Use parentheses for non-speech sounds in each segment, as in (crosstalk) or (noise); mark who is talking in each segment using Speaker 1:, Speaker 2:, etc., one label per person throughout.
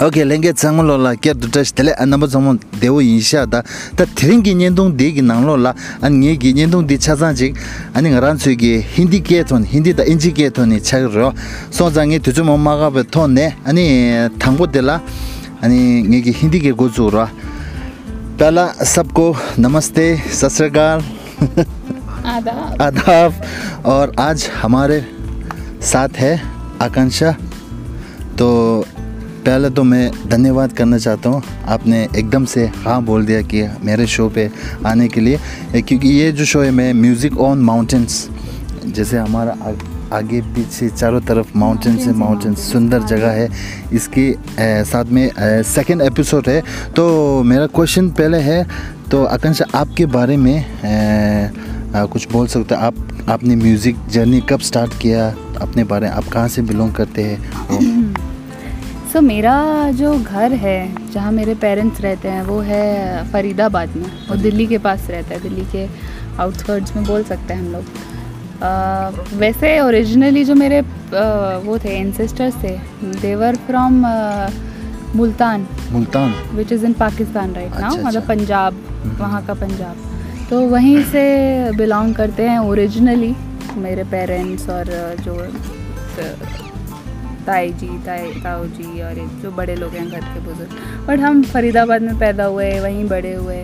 Speaker 1: Okay, lenge tsanglo la kya dutash tele anamba tsangmo dewo yinsha da ta thiringi nyendong de gi nanglo la an nge gi nyendong de chazan jik ani ngaran tsui gi hindi ke ton hindi da inji ke ton ni chag ro so za nge tuzu mo ma ga be ton ne ani thangbo de la ani nge gi hindi ke go zu ro पहला सबको नमस्ते सत श्रीकाल
Speaker 2: आदाब
Speaker 1: आदाब और आज हमारे साथ है आकांक्षा तो पहले तो मैं धन्यवाद करना चाहता हूँ। आपने एकदम से हाँ बोल दिया कि मेरे शो पे आने के लिए। क्योंकि ये जो शो है मैं म्यूज़िक ऑन माउंटेंस जैसे हमारा आ, आगे पीछे चारों तरफ़ माउंटेन्स है माउंटेन्स सुंदर जगह है। इसके ए, साथ में सेकंड एपिसोड है। तो मेरा क्वेश्चन पहले है तो आकांक्षा आपके बारे में ए, आ, कुछ बोल सकते आप आपने म्यूज़िक जर्नी कब स्टार्ट किया? अपने बारे में आप कहाँ से बिलोंग करते हैं? (clears throat)
Speaker 2: सो मेरा जो घर है जहाँ मेरे पेरेंट्स रहते हैं वो है फरीदाबाद में। वो दिल्ली के पास रहता है दिल्ली के आउटस्कर्ट्स में बोल सकते हैं हम लोग। अ, वैसे ओरिजिनली जो मेरे अ, वो थे एंसेस्टर्स थे they were from
Speaker 1: Multan.
Speaker 2: Multan. Which is in Pakistan
Speaker 1: right
Speaker 2: now मतलब
Speaker 1: अच्छा।
Speaker 2: पंजाब वहाँ का पंजाब। तो वहीं से बिलोंग करते हैं ओरिजिनली मेरे पेरेंट्स और जो ताई जी, ताई, ताऊ जी और एक जो बड़े लोग हैं घर के बुज़ुर्ग। बट हम फरीदाबाद में पैदा हुए, वहीं बड़े हुए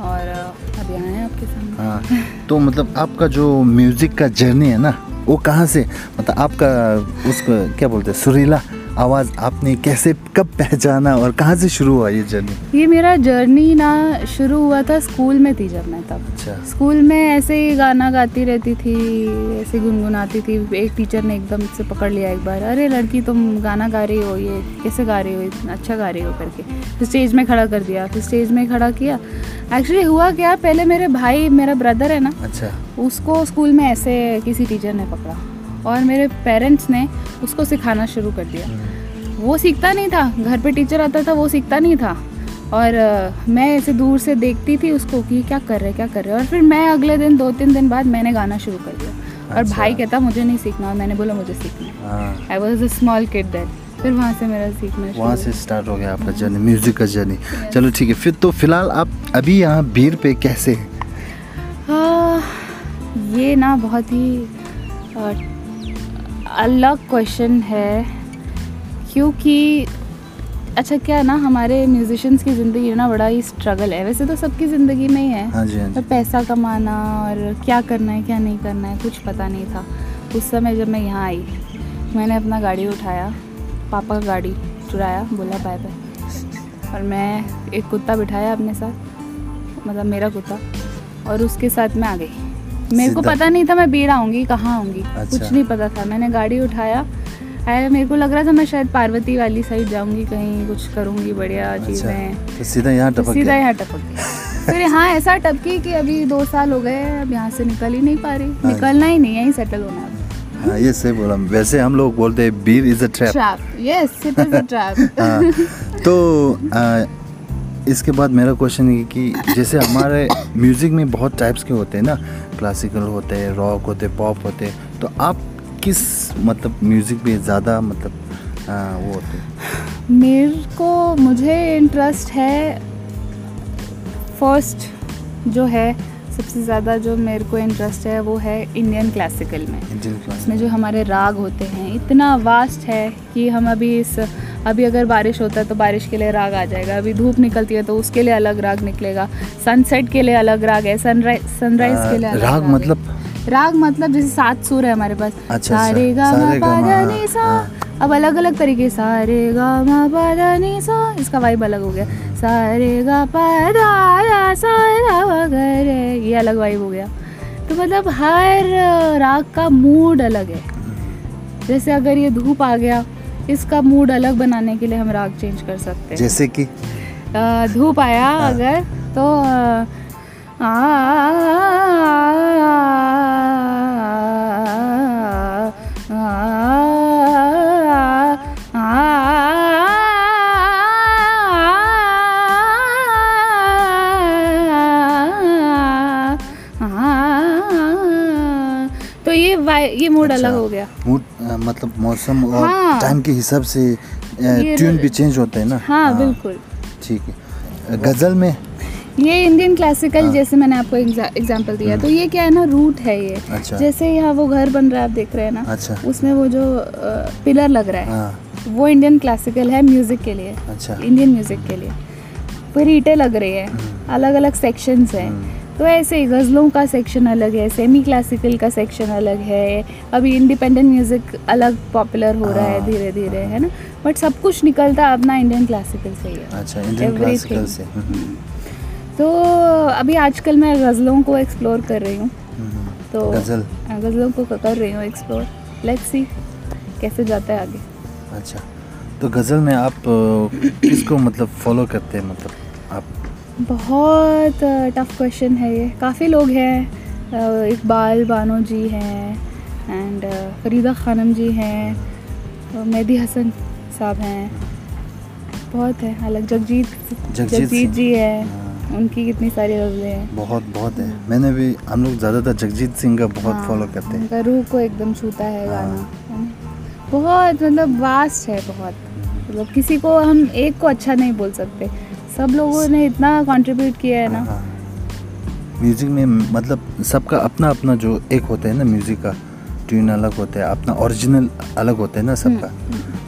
Speaker 2: और अब यहाँ हैं आपके सामने।
Speaker 1: हाँ तो मतलब आपका जो म्यूज़िक का जर्नी है ना, वो कहाँ से मतलब आपका उसको क्या बोलते हैं, सुरीला? आवाज़ आपने कैसे कब पहचाना और कहाँ से शुरू हुआ ये जर्नी
Speaker 2: ये मेरा जर्नी ना शुरू हुआ था स्कूल में थी जब मैं तब।
Speaker 1: अच्छा।
Speaker 2: स्कूल में ऐसे ही गाना गाती रहती थी ऐसे गुनगुनाती थी। एक टीचर ने एकदम से पकड़ लिया एक बार अरे लड़की तुम गाना गा रही हो ये कैसे गा रही हो? इतना अच्छा गा रही हो करके। फिर स्टेज में खड़ा कर दिया फिर स्टेज में खड़ा किया। एक्चुअली हुआ क्या पहले मेरे भाई मेरा ब्रदर है ना
Speaker 1: अच्छा।
Speaker 2: उसको स्कूल में ऐसे किसी टीचर ने पकड़ा। और मेरे पेरेंट्स ने उसको सिखाना शुरू कर दिया। वो सीखता नहीं था घर पे टीचर आता था वो सीखता नहीं था। और मैं ऐसे दूर से देखती थी उसको कि क्या कर रहे क्या कर रहे। और फिर मैं अगले दिन दो तीन दिन बाद मैंने गाना शुरू कर दिया। और
Speaker 1: अच्छा।
Speaker 2: भाई कहता मुझे नहीं सीखना। और मैंने बोला मुझे सीखना। I was a small kid then फिर वहाँ से मेरा सीखना
Speaker 1: वहाँ से स्टार्ट हो गया आपका जर्नी म्यूज़िक का जर्नी चलो ठीक है फिर तो फ़िलहाल आप अभी यहाँ भीड़ पे कैसे हैं?
Speaker 2: हाँ, ये ना बहुत ही अलग क्वेश्चन है क्योंकि अच्छा क्या ना हमारे म्यूजिशंस की ज़िंदगी ना बड़ा ही स्ट्रगल है। वैसे तो सबकी ज़िंदगी में ही है
Speaker 1: हाँ जी हाँ
Speaker 2: पर
Speaker 1: जी
Speaker 2: पैसा कमाना और क्या करना है क्या नहीं करना है कुछ पता नहीं था। उस समय जब मैं यहाँ आई मैंने अपना गाड़ी उठाया पापा का गाड़ी चुराया बोला बाय बाय और मैं एक कुत्ता बिठाया अपने साथ मतलब मेरा कुत्ता और उसके साथ मैं आ गई। मेरे को पता नहीं था मैं बीड़ आऊँगी कहाँ आऊँगी।
Speaker 1: अच्छा।
Speaker 2: कुछ नहीं पता था। मैंने गाड़ी उठाया। आया मेरे को लग रहा था मैं शायद पार्वती वाली साइड जाऊँगी कहीं कुछ करूँगी बढ़िया
Speaker 1: अच्छा
Speaker 2: चीज़ें।
Speaker 1: तो सीधा यहाँ टपक
Speaker 2: सीधा यहाँ टपक फिर यहाँ ऐसा टपकी कि अभी दो साल हो गए अब यहाँ से निकल ही नहीं पा रही।
Speaker 1: हाँ।
Speaker 2: निकलना ही नहीं यहीं सेटल होना है।
Speaker 1: हाँ ये सही बोला। वैसे हम लोग बोलते हैं beer is a
Speaker 2: trap trap yes it is a
Speaker 1: trap तो (laughs) आ, इसके बाद मेरा क्वेश्चन है कि जैसे हमारे म्यूज़िक में बहुत टाइप्स के होते हैं ना क्लासिकल होते हैं रॉक होते हैं पॉप होते हैं तो आप किस मतलब म्यूज़िक पे ज़्यादा मतलब आ, वो होते हैं?
Speaker 2: मेरे को मुझे इंटरेस्ट है फ़र्स्ट जो है सबसे ज़्यादा जो मेरे को इंटरेस्ट है वो है इंडियन क्लासिकल में। इसमें जो हमारे राग होते हैं इतना वास्ट है कि हम अभी इस अभी अगर बारिश होता है तो बारिश के लिए राग आ जाएगा। अभी धूप निकलती है तो उसके लिए अलग राग निकलेगा। सनसेट के लिए अलग राग है सनराइज सनराइज के लिए अलग
Speaker 1: राग। मतलब?
Speaker 2: राग मतलब जैसे सात सुर है हमारे पास।
Speaker 1: अच्छा,
Speaker 2: सारे गा मा
Speaker 1: सारे हाँ,
Speaker 2: सा।
Speaker 1: हाँ।
Speaker 2: अब अलग अलग तरीके सारे गा मा पा नी सा। इसका वाइब अलग हो गया। सारे गा पा ये अलग वाइब हो गया। तो मतलब हर राग का मूड अलग है। जैसे अगर ये धूप आ गया इसका मूड अलग बनाने के लिए हम राग चेंज कर सकते हैं
Speaker 1: जैसे कि
Speaker 2: धूप आया अगर तो अ, आ, तो ये ये मूड अलग हो गया
Speaker 1: मूड मतलब मौसम और
Speaker 2: हाँ।
Speaker 1: टाइम के हिसाब से ट्यून भी चेंज होते हैं ना?
Speaker 2: हाँ बिल्कुल।
Speaker 1: ठीक है। गज़ल में?
Speaker 2: ये इंडियन क्लासिकल हाँ। जैसे मैंने आपको एग्जांपल दिया। तो ये क्या है ना रूट है ये।
Speaker 1: हाँ। अच्छा।
Speaker 2: जैसे यहाँ वो घर बन रहा है आप देख रहे हैं ना
Speaker 1: अच्छा।
Speaker 2: उसमें वो जो पिलर लग रहा है
Speaker 1: हाँ।
Speaker 2: वो इंडियन क्लासिकल है म्यूज़िक के लिए।
Speaker 1: अच्छा।
Speaker 2: इंडियन म्यूज़िक के लिए। फिर ईंटें लग रही है। अलग अलग सेक्शंस हैं। तो ऐसे ही गज़लों का सेक्शन अलग है सेमी क्लासिकल का सेक्शन अलग है। अभी इंडिपेंडेंट म्यूज़िक अलग पॉपुलर हो रहा है
Speaker 1: हाँ।
Speaker 2: धीरे धीरे है ना? बट सब कुछ निकलता अपना इंडियन क्लासिकल से ही है।
Speaker 1: अच्छा इंडियन
Speaker 2: Everything.
Speaker 1: क्लासिकल से। हम्म,
Speaker 2: तो अभी आजकल मैं गज़लों को एक्सप्लोर कर रही हूँ।
Speaker 1: हम्म,
Speaker 2: तो
Speaker 1: गज़ल?
Speaker 2: हाँ, गज़लों को कर रही हूँ एक्सप्लोर लेट्स सी कैसे जाता है आगे।
Speaker 1: अच्छा तो गज़ल में आप किसको मतलब फॉलो करते हैं मतलब?
Speaker 2: बहुत टफ क्वेश्चन है ये। काफ़ी लोग हैं इकबाल बानो जी हैं एंड फरीदा खानम जी हैं मेहदी हसन साहब हैं। बहुत है अलग जगजीत
Speaker 1: जगजीत
Speaker 2: जगजीत जी है।
Speaker 1: हाँ।
Speaker 2: उनकी कितनी सारी गज़लें हैं।
Speaker 1: बहुत बहुत है। मैंने भी हम लोग ज़्यादातर जगजीत सिंह का बहुत
Speaker 2: हाँ,
Speaker 1: फॉलो करते हैं।
Speaker 2: रूह को एकदम छूता है
Speaker 1: हाँ।
Speaker 2: गाना। बहुत मतलब वास्ट है बहुत। मतलब किसी को हम एक को अच्छा नहीं बोल सकते। सब लोगों ने इतना कंट्रीब्यूट किया है ना।
Speaker 1: हाँ। म्यूज़िक में मतलब सबका अपना अपना जो एक होता है ना म्यूज़िक का ट्यून अलग होता है अपना ओरिजिनल अलग होता है ना सबका।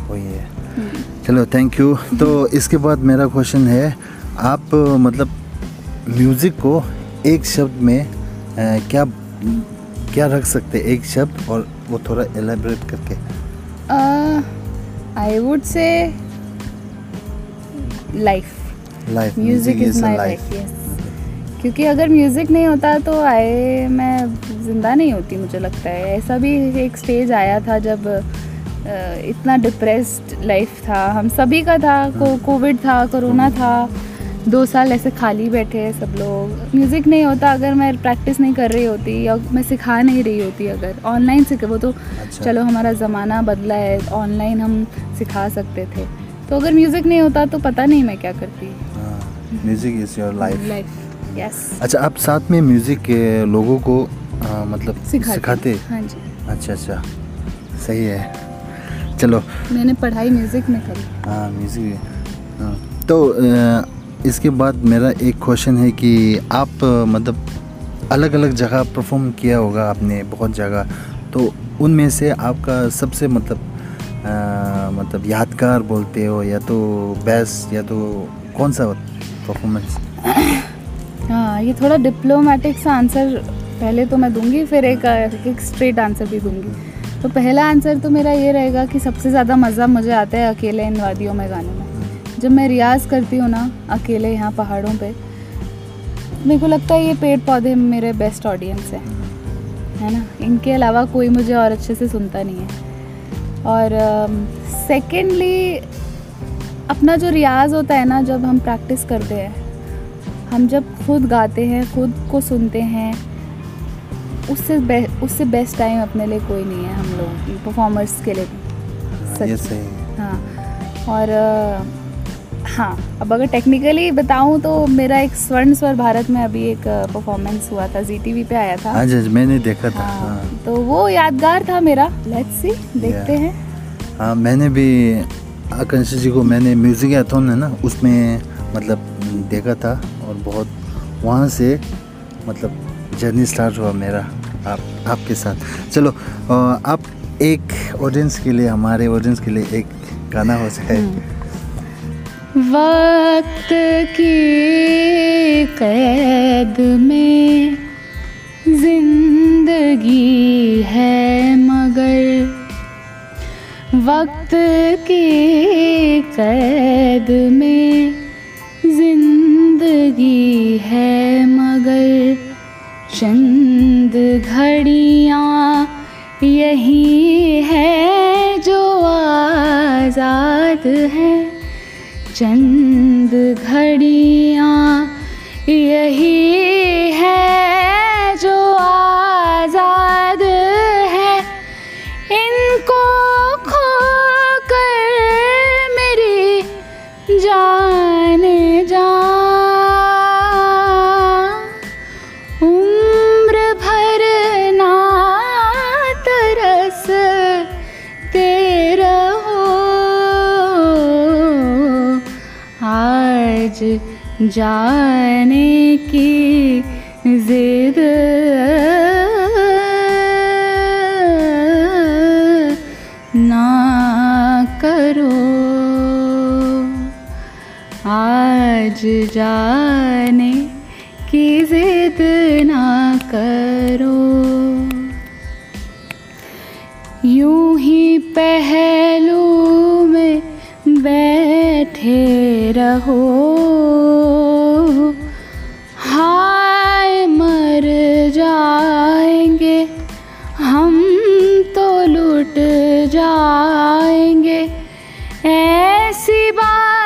Speaker 1: वही है।
Speaker 2: हम्म।
Speaker 1: चलो थैंक यू तो इसके बाद मेरा क्वेश्चन है आप मतलब म्यूज़िक को एक शब्द में अ, क्या क्या रख सकते हैं? एक शब्द और वो थोड़ा एलेबरेट करके।
Speaker 2: I would say life
Speaker 1: life
Speaker 2: music is my life yes क्योंकि अगर म्यूज़िक नहीं होता तो आए मैं ज़िंदा नहीं होती मुझे लगता है। ऐसा भी एक स्टेज आया था जब इतना डिप्रेस्ड लाइफ था। हम सभी का था को कोविड था कोरोना था। दो साल ऐसे खाली बैठे हैं सब लोग। म्यूज़िक नहीं होता अगर मैं प्रैक्टिस नहीं कर रही होती या मैं सिखा नहीं रही होती अगर। ऑनलाइन सीख वो तो
Speaker 1: अच्छा।
Speaker 2: चलो हमारा ज़माना बदला है। ऑनलाइन हम सिखा सकते थे। तो अगर म्यूज़िक नहीं होता तो पता नहीं मैं क्या करती।
Speaker 1: Music is your
Speaker 2: life yes
Speaker 1: अच्छा आप साथ में म्यूज़िक के लोगों को अ, मतलब सिखाते।
Speaker 2: हाँ जी।
Speaker 1: अच्छा अच्छा। सही है। चलो।
Speaker 2: मैंने पढ़ाई म्यूज़िक में करी।
Speaker 1: हाँ म्यूज़िक हाँ। तो इसके बाद मेरा एक क्वेश्चन है कि आप मतलब अलग अलग जगह परफॉर्म किया होगा आपने बहुत जगह। तो उनमें से आपका सबसे मतलब अ, मतलब यादगार बोलते हो या तो बेस्ट या तो कौन सा परफॉर्मेंस
Speaker 2: हाँ ये थोड़ा डिप्लोमेटिक सा आंसर पहले तो मैं दूँगी, फिर एक एक स्ट्रेट आंसर भी दूँगी। तो पहला आंसर तो मेरा ये रहेगा कि सबसे ज़्यादा मज़ा मुझे आता है अकेले इन वादियों में गाने में। जब मैं रियाज़ करती हूँ ना, अकेले यहाँ पहाड़ों पे, मेरे को लगता है ये पेड़ पौधे मेरे बेस्ट ऑडियंस हैं। है ना? इनके अलावा कोई मुझे और अच्छे से सुनता नहीं है। और सेकेंडली अपना जो रियाज होता है ना जब हम प्रैक्टिस करते हैं हम जब खुद गाते हैं खुद को सुनते हैं उससे बे, उससे बेस्ट टाइम अपने लिए कोई नहीं है हम लोग परफॉर्मर्स के लिए। भी सच।
Speaker 1: हाँ।
Speaker 2: और हाँ अब अगर टेक्निकली बताऊँ तो मेरा एक स्वर्ण स्वर भारत में अभी एक परफॉर्मेंस हुआ था जी टी पे आया था।
Speaker 1: आज आज मैंने देखा था
Speaker 2: हाँ
Speaker 1: हाँ।
Speaker 2: तो वो यादगार था मेरा लेट्स सी देखते हैं।
Speaker 1: हाँ मैंने भी आकांक्षा जी को मैंने म्यूज़िक एथॉन है ना, उसमें मतलब देखा था और बहुत वहाँ से मतलब जर्नी स्टार्ट हुआ मेरा आप, आपके साथ। चलो आप एक ऑडियंस के लिए, हमारे ऑडियंस के लिए एक गाना हो जाए।
Speaker 2: वक्त की कैद में ज़िंदगी है मगर वक्त की कैद में ज़िंदगी है मगर चंद घड़ियाँ यही है जो आज़ाद है। चंद जाने की जिद। ना करो। आज जाने की जिद ना करो। यूँ ही पहलू में बैठे रहो। ऐसी बातें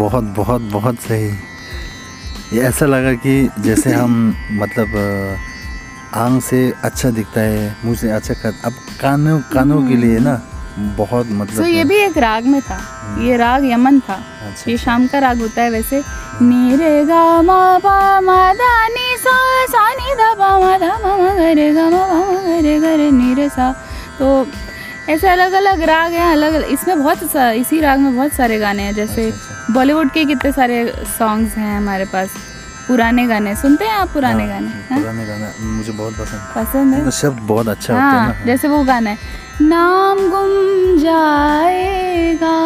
Speaker 1: बहुत बहुत बहुत सही। ये ऐसा लगा कि जैसे हम (laughs) मतलब आँख से अच्छा दिखता है मुँह से अच्छा कर अब कानों कानों के लिए ना बहुत मतलब
Speaker 2: तो ये भी एक राग में था। ये राग यमन था।
Speaker 1: अच्छा,
Speaker 2: ये शाम का राग होता है वैसे। नीरे गा मा पा मा दा नी सा सा नी दा पा मा धा मा मा रे गा मा मा रे ग रे नी सा। तो ऐसे अलग अलग राग हैं अलग अलग इसमें बहुत इसी राग में बहुत सारे गाने हैं जैसे
Speaker 1: अच्छा,
Speaker 2: बॉलीवुड के कितने सारे सॉन्ग्स हैं हमारे पास। पुराने गाने सुनते हैं आप पुराने
Speaker 1: हाँ,
Speaker 2: गाने? हैं
Speaker 1: पुराने गाना मुझे बहुत पसंद।
Speaker 2: पसंद है?
Speaker 1: है शब्द बहुत अच्छा होता
Speaker 2: हाँ
Speaker 1: है ना।
Speaker 2: जैसे वो गाना है नाम गुम जाएगा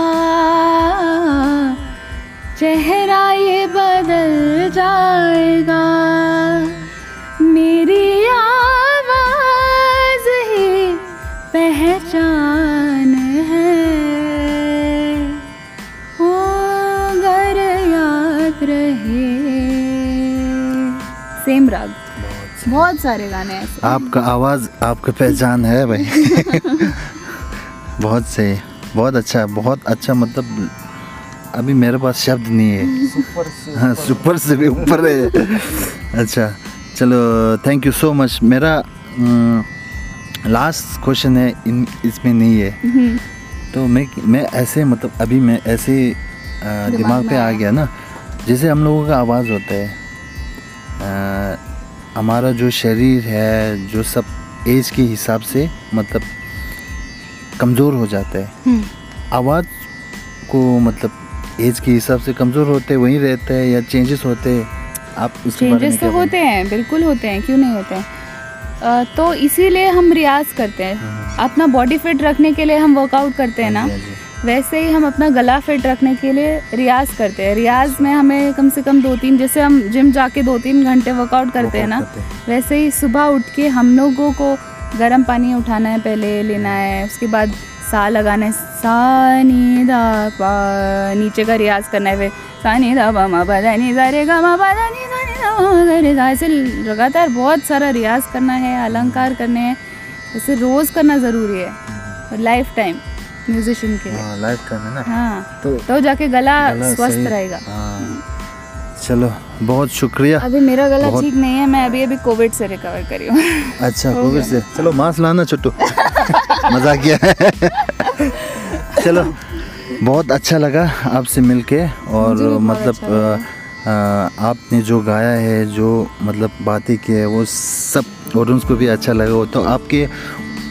Speaker 2: चेहरा ये बदल जाएगा सेम राग।
Speaker 1: बहुत
Speaker 2: सारे गाने ऐसे
Speaker 1: आपका आवाज़ आपका पहचान है भाई। (laughs) बहुत सही बहुत अच्छा बहुत अच्छा मतलब अभी मेरे पास शब्द नहीं है। हाँ सुपर से भी ऊपर है। अच्छा चलो थैंक यू सो मच मेरा लास्ट क्वेश्चन है इन इसमें नहीं है।
Speaker 2: हम्म,
Speaker 1: तो मैं मैं ऐसे मतलब अभी मैं ऐसे अ, दिमाग पे आ गया ना। जैसे हम लोगों का आवाज़ होता है अ, हमारा जो शरीर है जो सब एज के हिसाब से मतलब कमज़ोर हो जाता है
Speaker 2: हम्म।
Speaker 1: आवाज़ को मतलब एज के हिसाब से कमज़ोर होते वहीं रहते हैं या चेंजेस होते आप
Speaker 2: चेंजेस तो होते हैं बिल्कुल होते हैं क्यों नहीं होते हैं तो इसीलिए हम रियाज करते हैं
Speaker 1: हम्म।
Speaker 2: अपना बॉडी फिट रखने के लिए हम वर्कआउट करते हैं ना
Speaker 1: हाँ हाँ जी।
Speaker 2: वैसे ही हम अपना गला फिट रखने के लिए रियाज करते हैं। रियाज में हमें कम से कम दो तीन जैसे हम जिम जाके दो तीन घंटे वर्कआउट करते हैं ना
Speaker 1: करते हैं।
Speaker 2: वैसे ही सुबह उठ के हम लोगों को गर्म पानी उठाना है पहले लेना है उसके बाद सा लगाना है। सा नी दा पा नीचे का रियाज करना है फिर। सा नी दा पा मा पा दा नी दा रे गा मा पा दा नी दा नी दा मा गा रे गा ऐसे लगातार बहुत सारा रियाज करना है अलंकार करने हैं। ऐसे रोज़ करना ज़रूरी है। और लाइफ टाइम म्यूजिशियन के लिए।
Speaker 1: लाइफ टाइम है ना?
Speaker 2: हाँ
Speaker 1: तो
Speaker 2: तो जाके गला
Speaker 1: गला
Speaker 2: स्वस्थ रहेगा।
Speaker 1: हाँ। चलो बहुत शुक्रिया।
Speaker 2: अभी मेरा गला ठीक नहीं है मैं अभी अभी कोविड से रिकवर करी हूँ।
Speaker 1: अच्छा कोविड से। चलो मास्क लाना छोटू। मज़ाक किया चलो बहुत अच्छा लगा आपसे मिलके और मतलब
Speaker 2: अच्छा।
Speaker 1: अ, अ, आपने जो गाया है जो मतलब बातें की है वो सब ऑडियंस को भी अच्छा लगा हो तो आपके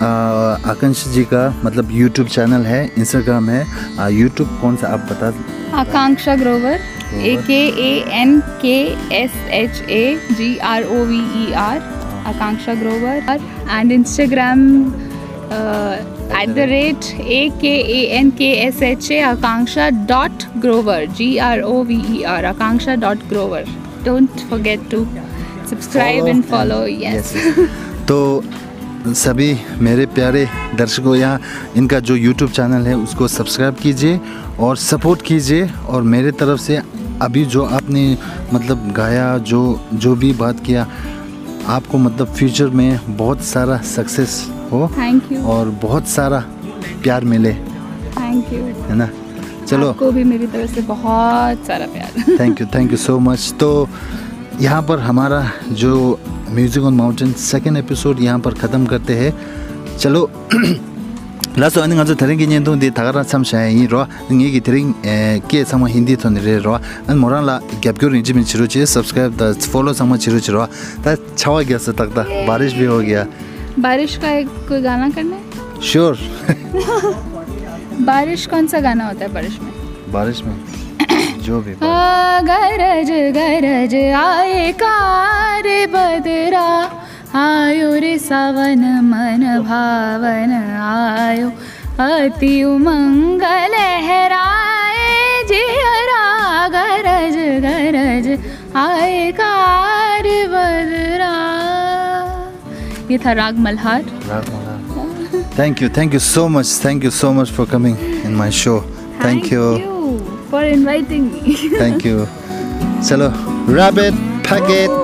Speaker 1: आकांक्ष जी का मतलब यूट्यूब चैनल है इंस्टाग्राम है। यूट्यूब कौन सा आप बता
Speaker 2: Akanksha Grover A K A N K S H A G R O V E R Akanksha Grover. And Instagram at the rate A K A N K S H A Akanksha dot Grover G R O V E R Akanksha dot Grover don't forget to subscribe and follow yes
Speaker 1: तो सभी मेरे प्यारे दर्शकों या इनका जो YouTube channel है उसको सब्सक्राइब कीजिए और सपोर्ट कीजिए और मेरे तरफ़ से अभी जो आपने मतलब गाया जो जो भी बात किया आपको मतलब फ्यूचर में बहुत सारा सक्सेस हो
Speaker 2: थैंक यू
Speaker 1: और बहुत सारा प्यार मिले।
Speaker 2: थैंक यू
Speaker 1: है ना? चलो।
Speaker 2: आपको भी मेरी तरफ़ से बहुत सारा प्यार।
Speaker 1: Thank you thank you so much तो यहाँ पर हमारा जो music on mountain second episode यहाँ पर ख़त्म करते हैं चलो 라스 아니 가서 다른 게 년도 데 다가라 참샤 이로 얘기 드린 게 상마 힌디 톤레로 안 모란라 갭교르 인지민 치로지 सब्सक्राइब द फॉलो समझ चिरो चिरो ता छावा गया से तक दा बारिश भी हो गया
Speaker 2: बारिश का एक कोई गाना करना है
Speaker 1: श्योर (laughs)
Speaker 2: बारिश कौन सा गाना होता है बारिश में
Speaker 1: बारिश में जो भी
Speaker 2: आ, गरज गरज आए कार बदरा। आयो रे सावन मन भावन आयो। अति उमंग लहराए जियरा गरज गरज आए कार बदरा। ये था Raag Malhar.
Speaker 1: Thank you thank you so much thank you so much for coming in my show thank you
Speaker 2: for inviting me.
Speaker 1: Thank you. Salo, rabbit, packet.